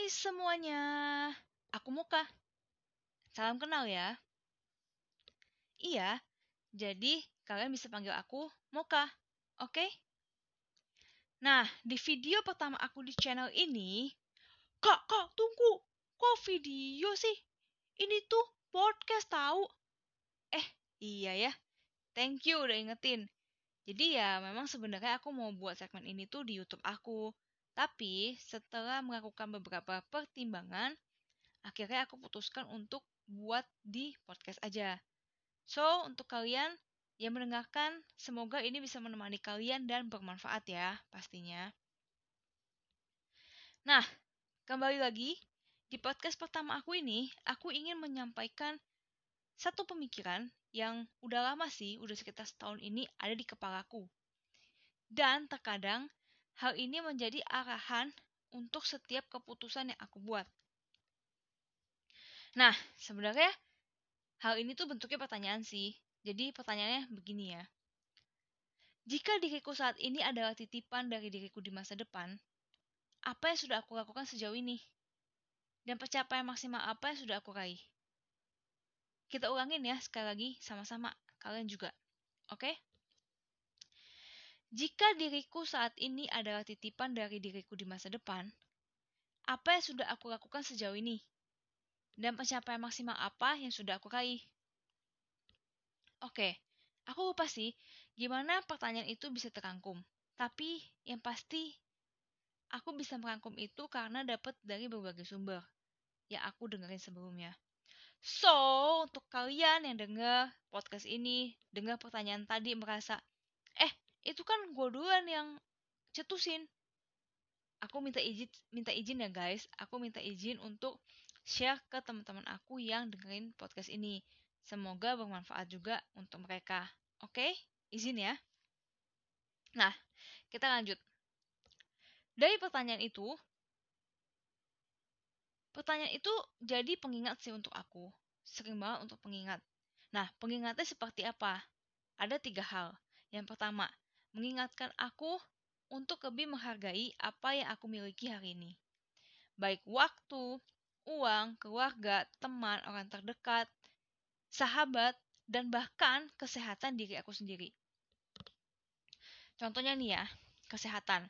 Hai semuanya, aku Muka. Salam kenal ya. Iya, jadi kalian bisa panggil aku Moka, oke? Nah, di video pertama aku di channel ini, Kak, kak, tunggu. Kok video sih? Ini tuh podcast tahu. Eh, iya ya. Thank you udah ingetin. Jadi ya memang sebenarnya aku mau buat segmen ini tuh di YouTube aku. Tapi setelah melakukan beberapa pertimbangan, akhirnya aku putuskan untuk buat di podcast aja. So, untuk kalian yang mendengarkan, semoga ini bisa menemani kalian dan bermanfaat ya, pastinya. Nah, kembali lagi, di podcast pertama aku ini, aku ingin menyampaikan satu pemikiran yang udah lama sih, udah sekitar setahun ini ada di kepalaku. Dan terkadang Hal ini menjadi arahan untuk setiap keputusan yang aku buat. Nah, sebenarnya hal ini tuh bentuknya pertanyaan sih. Jadi pertanyaannya begini ya. Jika diriku saat ini adalah titipan dari diriku di masa depan, apa yang sudah aku lakukan sejauh ini? Dan pencapaian maksimal apa yang sudah aku raih? Kita ulangin ya sekali lagi sama-sama, kalian juga. Oke? Okay? Jika diriku saat ini adalah titipan dari diriku di masa depan, apa yang sudah aku lakukan sejauh ini? Dan pencapaian maksimal apa yang sudah aku raih? Oke, aku lupa sih gimana pertanyaan itu bisa terangkum. Tapi yang pasti aku bisa merangkum itu karena dapat dari berbagai sumber yang aku dengerin sebelumnya. So, untuk kalian yang dengar podcast ini, dengar pertanyaan tadi merasa, itu kan gue duluan yang cetusin. Aku minta izin minta izin ya guys. Aku minta izin untuk share ke teman-teman aku yang dengerin podcast ini. Semoga bermanfaat juga untuk mereka. Oke? Okay? izin ya? Nah kita lanjut. Dari pertanyaan itu pertanyaan itu jadi pengingat sih untuk aku. Sering banget untuk pengingat. Nah pengingatnya seperti apa? Ada tiga hal. Yang pertama mengingatkan aku untuk lebih menghargai apa yang aku miliki hari ini. Baik waktu, uang, keluarga, teman, orang terdekat, sahabat, dan bahkan kesehatan diri aku sendiri. Contohnya nih ya, kesehatan.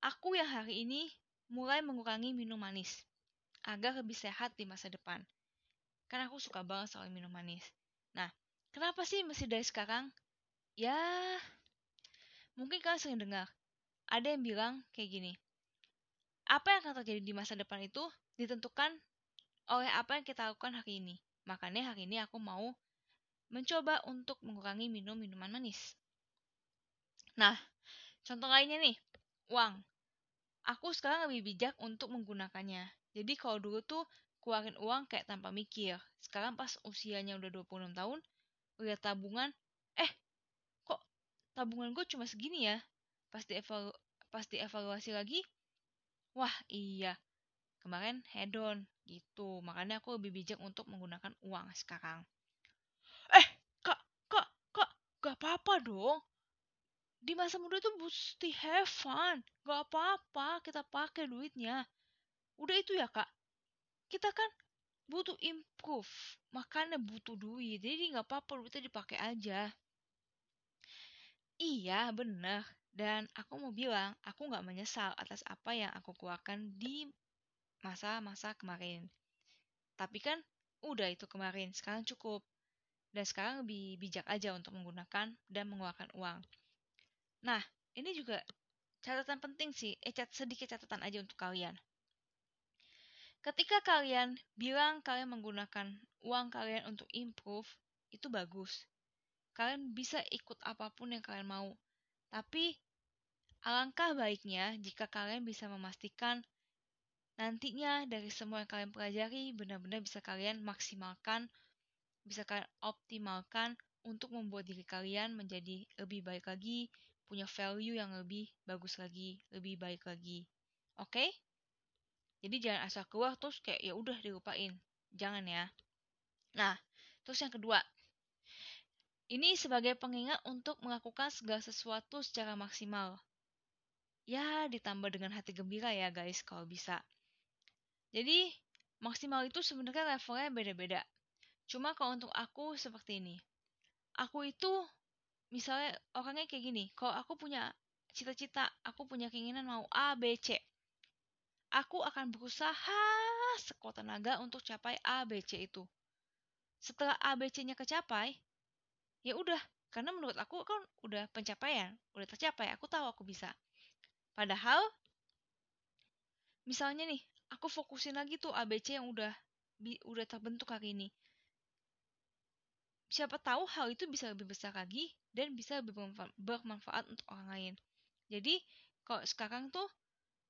Aku yang hari ini mulai mengurangi minum manis agar lebih sehat di masa depan. Karena aku suka banget soal minum manis. Nah, kenapa sih mesti dari sekarang? Ya, Mungkin kalian sering dengar, ada yang bilang kayak gini, apa yang akan terjadi di masa depan itu ditentukan oleh apa yang kita lakukan hari ini. Makanya hari ini aku mau mencoba untuk mengurangi minum minuman manis. Nah, contoh lainnya nih, uang. Aku sekarang lebih bijak untuk menggunakannya. Jadi kalau dulu tuh keluarin uang kayak tanpa mikir. Sekarang pas usianya udah 26 tahun, lihat tabungan, eh tabungan gue cuma segini ya. Pas dievalu pas dievaluasi lagi wah iya. Kemarin hedon gitu. Makanya aku lebih bijak untuk menggunakan uang sekarang. Eh kak kak kak gak apa-apa dong. Di masa muda itu mesti have fun. Gak apa-apa kita pakai duitnya. Udah itu ya kak? Kita kan butuh improve. Makanya butuh duit. Jadi nggak apa-apa duitnya dipakai aja Iya, bener. Dan aku mau bilang, aku nggak menyesal atas apa yang aku keluarkan di masa-masa kemarin. Tapi kan udah itu kemarin, sekarang cukup. Dan sekarang lebih bijak aja untuk menggunakan dan mengeluarkan uang. Nah, ini juga catatan penting sih, eh cat sedikit catatan aja untuk kalian. Ketika kalian bilang kalian menggunakan uang kalian untuk improve, itu bagus kalian bisa ikut apa pun yang kalian mau. Tapi alangkah baiknya jika kalian bisa memastikan nantinya dari semua yang kalian pelajari benar-benar bisa kalian maksimalkan, bisa kalian optimalkan untuk membuat diri kalian menjadi lebih baik lagi, punya value yang lebih bagus lagi, lebih baik lagi. Oke? Okay? Jadi jangan asal keluar terus kayak ya udah dilupain. Jangan ya. Nah, terus yang kedua, ini sebagai pengingat untuk melakukan segala sesuatu secara maksimal. Ya, ditambah dengan hati gembira ya guys kalau bisa. Jadi, maksimal itu sebenarnya levelnya beda-beda. Cuma kalau untuk aku seperti ini. Aku itu misalnya orangnya kayak gini. Kalau aku punya cita-cita, aku punya keinginan mau A, B, C. Aku akan berusaha sekuat tenaga untuk capai A, B, C itu. Setelah A, B, C-nya kecapai, ya udah. Karena menurut aku kan udah pencapaian, udah tercapai. Aku tahu aku bisa. Padahal, misalnya nih, aku fokusin lagi tuh ABC yang udah udah terbentuk hari ini. Siapa tahu hal itu bisa lebih besar lagi dan bisa lebih bermanfaat untuk orang lain. Jadi, kalau sekarang tuh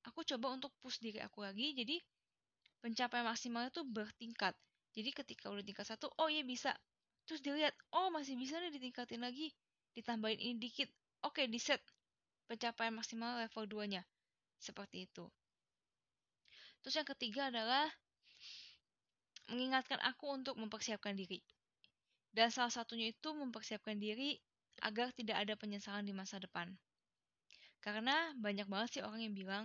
aku coba untuk push diri aku lagi, jadi pencapaian maksimalnya tuh bertingkat. Jadi ketika udah tingkat satu, oh iya bisa. Terus dilihat, oh masih bisa nih ditingkatin lagi. Ditambahin ini dikit. Oke, di set pencapaian maksimal level 2-nya. Seperti itu. Terus yang ketiga adalah mengingatkan aku untuk mempersiapkan diri. Dan salah satunya itu mempersiapkan diri agar tidak ada penyesalan di masa depan. Karena banyak banget sih orang yang bilang,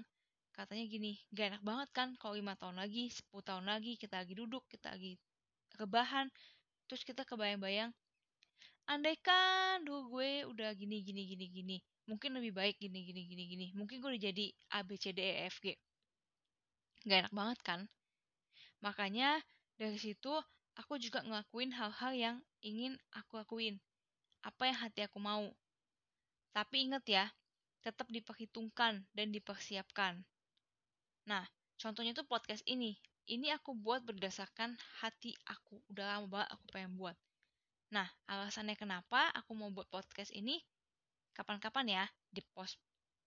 katanya gini, gak enak banget kan kalau lima tahun lagi, 10 tahun lagi, kita lagi duduk, kita lagi rebahan, terus kita kebayang-bayang, andaikan dulu gue udah gini, gini, gini, gini, mungkin lebih baik gini, gini, gini, gini, mungkin gue udah jadi A, B, C, D, E, F, G. Gak enak banget kan? Makanya dari situ aku juga ngelakuin hal-hal yang ingin aku lakuin. Apa yang hati aku mau. Tapi inget ya, tetap diperhitungkan dan dipersiapkan. Nah, contohnya tuh podcast ini. Ini aku buat berdasarkan hati aku. Udah lama banget aku pengen buat. Nah, alasannya kenapa aku mau buat podcast ini, kapan-kapan ya, di post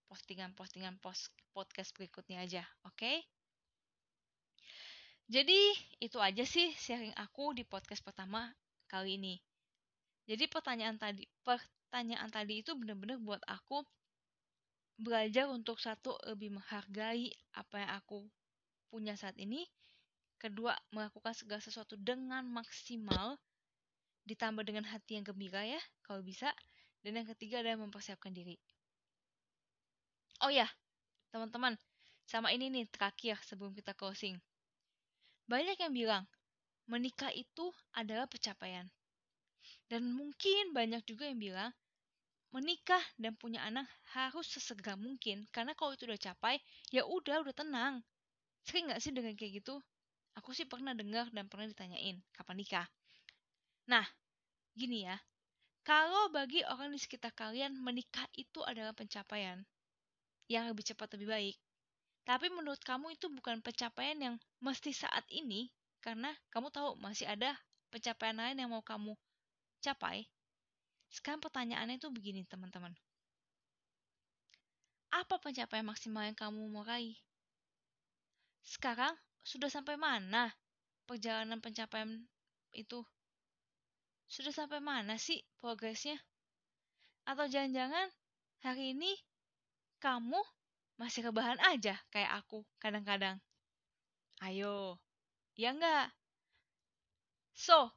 postingan-postingan post podcast berikutnya aja, oke? Okay? Jadi itu aja sih sharing aku di podcast pertama kali ini. Jadi pertanyaan tadi, pertanyaan tadi itu benar-benar buat aku belajar untuk satu lebih menghargai apa yang aku punya saat ini. Kedua, melakukan segala sesuatu dengan maksimal ditambah dengan hati yang gembira ya, kalau bisa. Dan yang ketiga adalah mempersiapkan diri. Oh ya, teman-teman, sama ini nih terakhir sebelum kita closing. Banyak yang bilang, menikah itu adalah pencapaian. Dan mungkin banyak juga yang bilang, menikah dan punya anak harus sesegera mungkin. Karena kalau itu udah capai, ya udah, udah tenang. Sering gak sih dengan kayak gitu? Aku sih pernah dengar dan pernah ditanyain, kapan nikah? Nah, gini ya. Kalau bagi orang di sekitar kalian, menikah itu adalah pencapaian yang lebih cepat lebih baik. Tapi menurut kamu itu bukan pencapaian yang mesti saat ini, karena kamu tahu masih ada pencapaian lain yang mau kamu capai. Sekarang pertanyaannya itu begini, teman-teman. Apa pencapaian maksimal yang kamu mau raih? Sekarang sudah sampai mana perjalanan pencapaian itu? Sudah sampai mana sih progresnya? Atau jangan-jangan hari ini kamu masih rebahan aja kayak aku kadang-kadang. Ayo, ya enggak? So,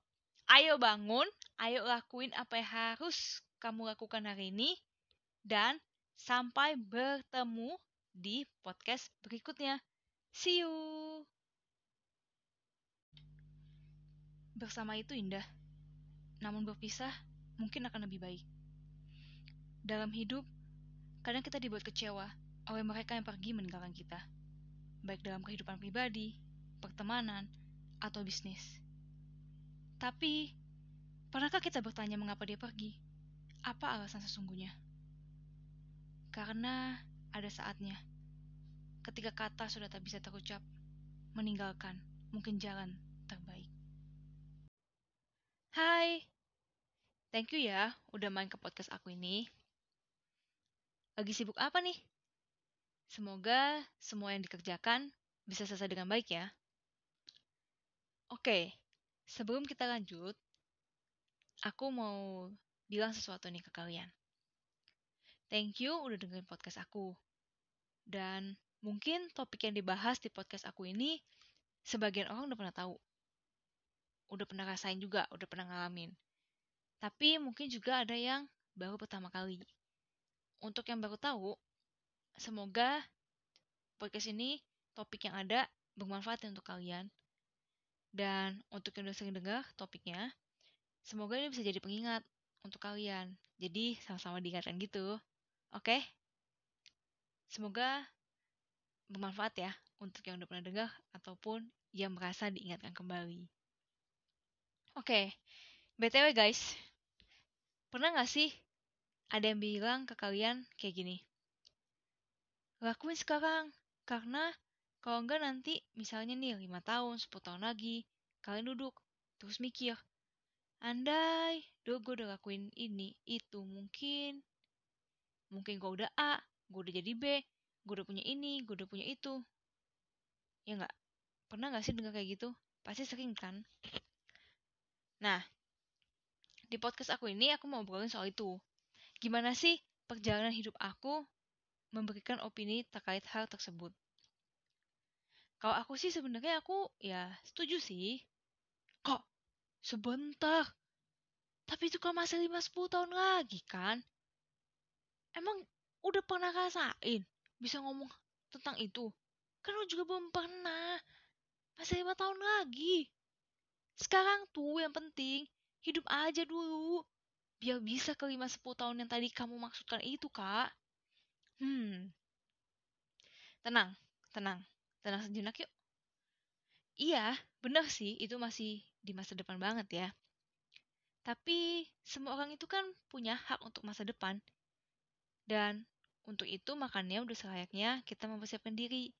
ayo bangun, ayo lakuin apa yang harus kamu lakukan hari ini, dan sampai bertemu di podcast berikutnya. See you! Bersama itu indah, namun berpisah mungkin akan lebih baik. Dalam hidup, kadang kita dibuat kecewa oleh mereka yang pergi meninggalkan kita, baik dalam kehidupan pribadi, pertemanan, atau bisnis. Tapi, pernahkah kita bertanya mengapa dia pergi? Apa alasan sesungguhnya? Karena ada saatnya, ketika kata sudah tak bisa terucap, meninggalkan mungkin jalan. Hai, thank you ya udah main ke podcast aku ini. Lagi sibuk apa nih? Semoga semua yang dikerjakan bisa selesai dengan baik ya. Oke, sebelum kita lanjut, aku mau bilang sesuatu nih ke kalian. Thank you udah dengerin podcast aku. Dan mungkin topik yang dibahas di podcast aku ini, sebagian orang udah pernah tahu. Udah pernah rasain juga, udah pernah ngalamin. Tapi mungkin juga ada yang baru pertama kali. Untuk yang baru tahu, Semoga podcast ini topik yang ada bermanfaat untuk kalian. Dan untuk yang udah sering dengar topiknya, semoga ini bisa jadi pengingat untuk kalian. Jadi sama-sama diingatkan gitu. Oke? Semoga bermanfaat ya untuk yang udah pernah dengar ataupun yang merasa diingatkan kembali. Oke, BTW guys, pernah gak sih ada yang bilang ke kalian kayak gini? Lakuin sekarang, karena kalau enggak nanti, misalnya nih 5 tahun, 10 tahun lagi, kalian duduk, terus mikir, andai dulu gue udah lakuin ini, itu mungkin, mungkin gue udah A, gue udah jadi B, gue udah punya ini, gue udah punya itu. Ya nggak? Pernah nggak sih dengar kayak gitu? Pasti sering kan? Nah, di podcast aku ini aku mau ngobrolin soal itu. Gimana sih perjalanan hidup aku memberikan opini terkait hal tersebut? Kalau aku sih sebenarnya aku ya setuju sih. Kok sebentar? Tapi itu kan masih 5-10 tahun lagi kan? Emang udah pernah rasain bisa ngomong tentang itu? Kan lo juga belum pernah. Masih 5 tahun lagi. Sekarang tuh yang penting hidup aja dulu. Biar bisa ke 5-10 tahun yang tadi kamu maksudkan itu, Kak. Hmm. Tenang, tenang. Tenang sejenak yuk. Iya, benar sih, itu masih di masa depan banget ya. Tapi semua orang itu kan punya hak untuk masa depan. Dan untuk itu makanya udah selayaknya kita mempersiapkan diri.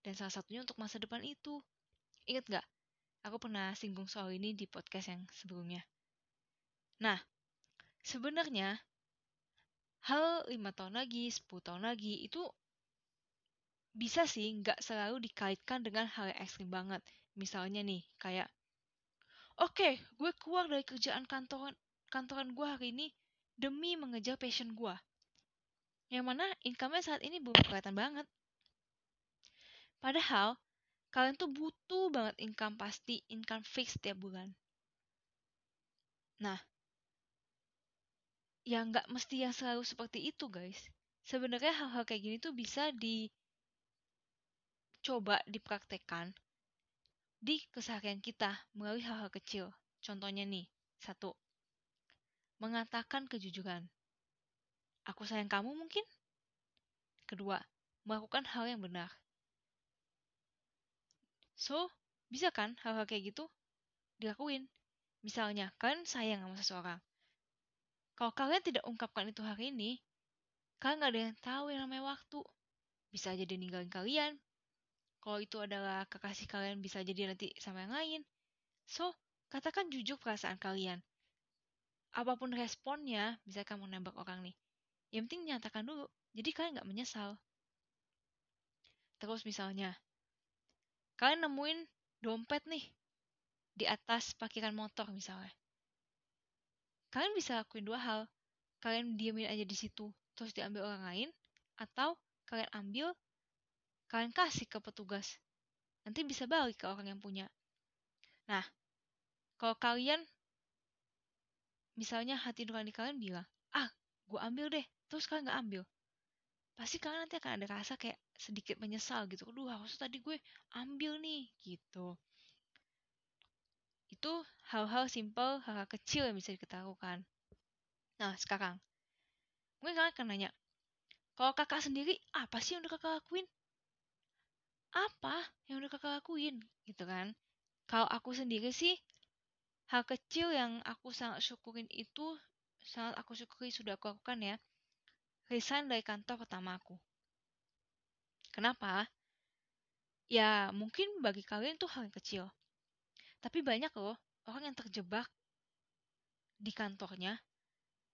Dan salah satunya untuk masa depan itu. Ingat gak? Aku pernah singgung soal ini di podcast yang sebelumnya. Nah, sebenarnya hal lima tahun lagi, 10 tahun lagi itu bisa sih nggak selalu dikaitkan dengan hal yang ekstrim banget. Misalnya nih, kayak, oke, okay, gue keluar dari kerjaan kantoran, kantoran gue hari ini demi mengejar passion gue. Yang mana income-nya saat ini belum kelihatan banget. Padahal, kalian tuh butuh banget income pasti, income fix tiap bulan. Nah, ya nggak mesti yang selalu seperti itu guys. Sebenarnya hal-hal kayak gini tuh bisa di coba dipraktekkan di keseharian kita melalui hal-hal kecil. Contohnya nih, satu, mengatakan kejujuran. Aku sayang kamu mungkin? Kedua, melakukan hal yang benar. So, bisa kan hal-hal kayak gitu dilakuin? Misalnya, kalian sayang sama seseorang. Kalau kalian tidak ungkapkan itu hari ini, kalian gak ada yang tahu yang namanya waktu. Bisa aja dia ninggalin kalian, kalau itu adalah kekasih kalian bisa jadi nanti sama yang lain. So, katakan jujur perasaan kalian. Apa pun responnya, bisa kamu nembak orang nih. Yang penting nyatakan dulu, jadi kalian nggak menyesal. Terus misalnya, kalian nemuin dompet nih di atas parkiran motor misalnya. Kalian bisa lakuin dua hal. Kalian diamin aja di situ, terus diambil orang lain, atau kalian ambil kalian kasih ke petugas. Nanti bisa balik ke orang yang punya. Nah, kalau kalian, misalnya hati nurani kalian bilang, ah, gue ambil deh, terus kalian nggak ambil. Pasti kalian nanti akan ada rasa kayak sedikit menyesal gitu. Aduh, harusnya tadi gue ambil nih, gitu. Itu hal-hal simple, hal-hal kecil yang bisa kita lakukan. Nah, sekarang, mungkin kalian akan nanya, kalau kakak sendiri, apa sih yang udah kakak lakuin? apa yang udah kakak lakuin gitu kan kalau aku sendiri sih hal kecil yang aku sangat syukurin itu sangat aku syukuri sudah aku lakukan ya resign dari kantor pertama aku kenapa? Ya mungkin bagi kalian itu hal yang kecil. Tapi banyak loh orang yang terjebak di kantornya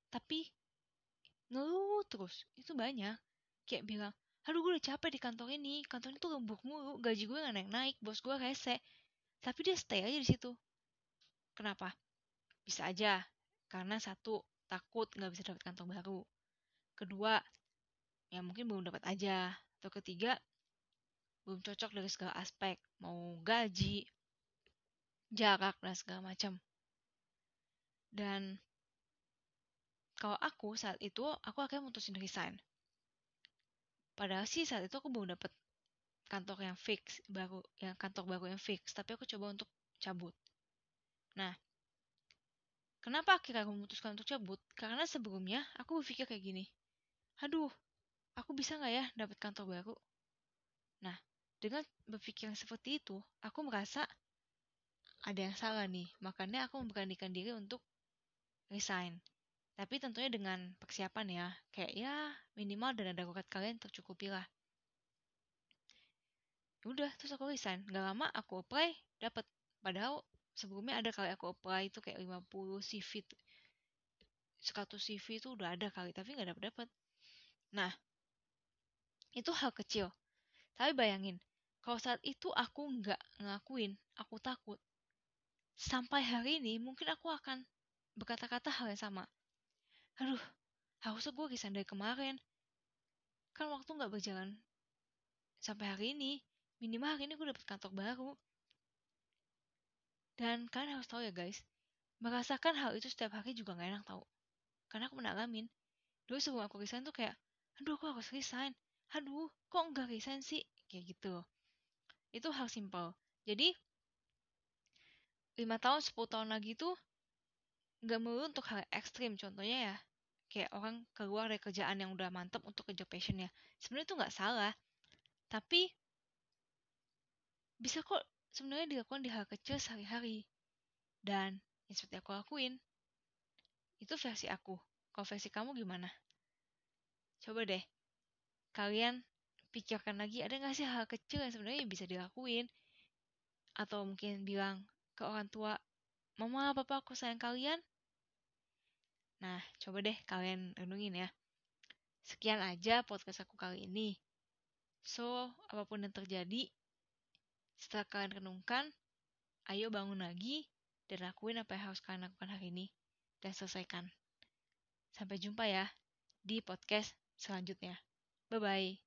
tapi ngeluh terus. Itu banyak. Kayak bilang aduh gue udah capek di kantor ini. Kantor ini tuh lembur mulu. Gaji gue gak naik naik bos gue rese. Tapi dia stay aja di situ. Kenapa? Bisa aja. Karena satu takut nggak bisa dapat kantor baru. Kedua ya mungkin belum dapat aja atau ketiga belum cocok dari segala aspek. Mau gaji jarak dan segala macam. Dan kalau aku saat itu aku akhirnya mutusin resign. Padahal sih saat itu aku belum dapet kantor yang fix baru yang kantor baru yang fix. Tapi aku coba untuk cabut. Nah kenapa akhirnya aku memutuskan untuk cabut? Karena sebelumnya aku berpikir kayak gini. Aduh aku bisa nggak ya dapat kantor baru? Nah dengan berpikir seperti itu aku merasa ada yang salah nih. Makanya aku memberanikan diri untuk resign. Tapi tentunya dengan persiapan ya. Kayak ya minimal dana darurat kalian tercukupi lah. Udah terus aku resign. Gak lama aku apply dapat padahal sebelumnya ada kali aku apply itu kayak 50 CV 100 CV itu udah ada kali tapi nggak dapat dapat nah itu hal kecil. Tapi bayangin kalau saat itu aku nggak ngelakuin aku takut. Sampai hari ini mungkin aku akan berkata-kata hal yang sama. Aduh harusnya gue resign dari kemarin. Kan waktu nggak berjalan. Sampai hari ini minimal hari ini gue dapet kantor baru. Dan kalian harus tahu ya guys merasakan hal itu setiap hari juga gak enak tau. Karena aku pernah alamin dulu sebelum aku resign tuh kayak aduh aku harus resign aduh kok enggak resign sih? Kayak gitu. Itu hal simpel. Jadi lima tahun 10 tahun lagi tuh nggak melulu untuk hal ekstrim. Contohnya ya kayak orang keluar dari kerjaan yang udah mantep untuk kerja passionnya. Sebenarnya itu nggak salah. Tapi bisa kok sebenarnya dilakukan di hal kecil sehari-hari. Dan yang seperti aku lakuin, itu versi aku. Kalau versi kamu gimana? Coba deh, kalian pikirkan lagi ada nggak sih hal kecil yang sebenarnya bisa dilakuin? Atau mungkin bilang ke orang tua, Mama, Papa, aku sayang kalian. Nah, coba deh kalian renungin ya. Sekian aja podcast aku kali ini. So, apa pun yang terjadi, setelah kalian renungkan, ayo bangun lagi dan lakuin apa yang harus kalian lakukan hari ini dan selesaikan. Sampai jumpa ya di podcast selanjutnya. 拜拜。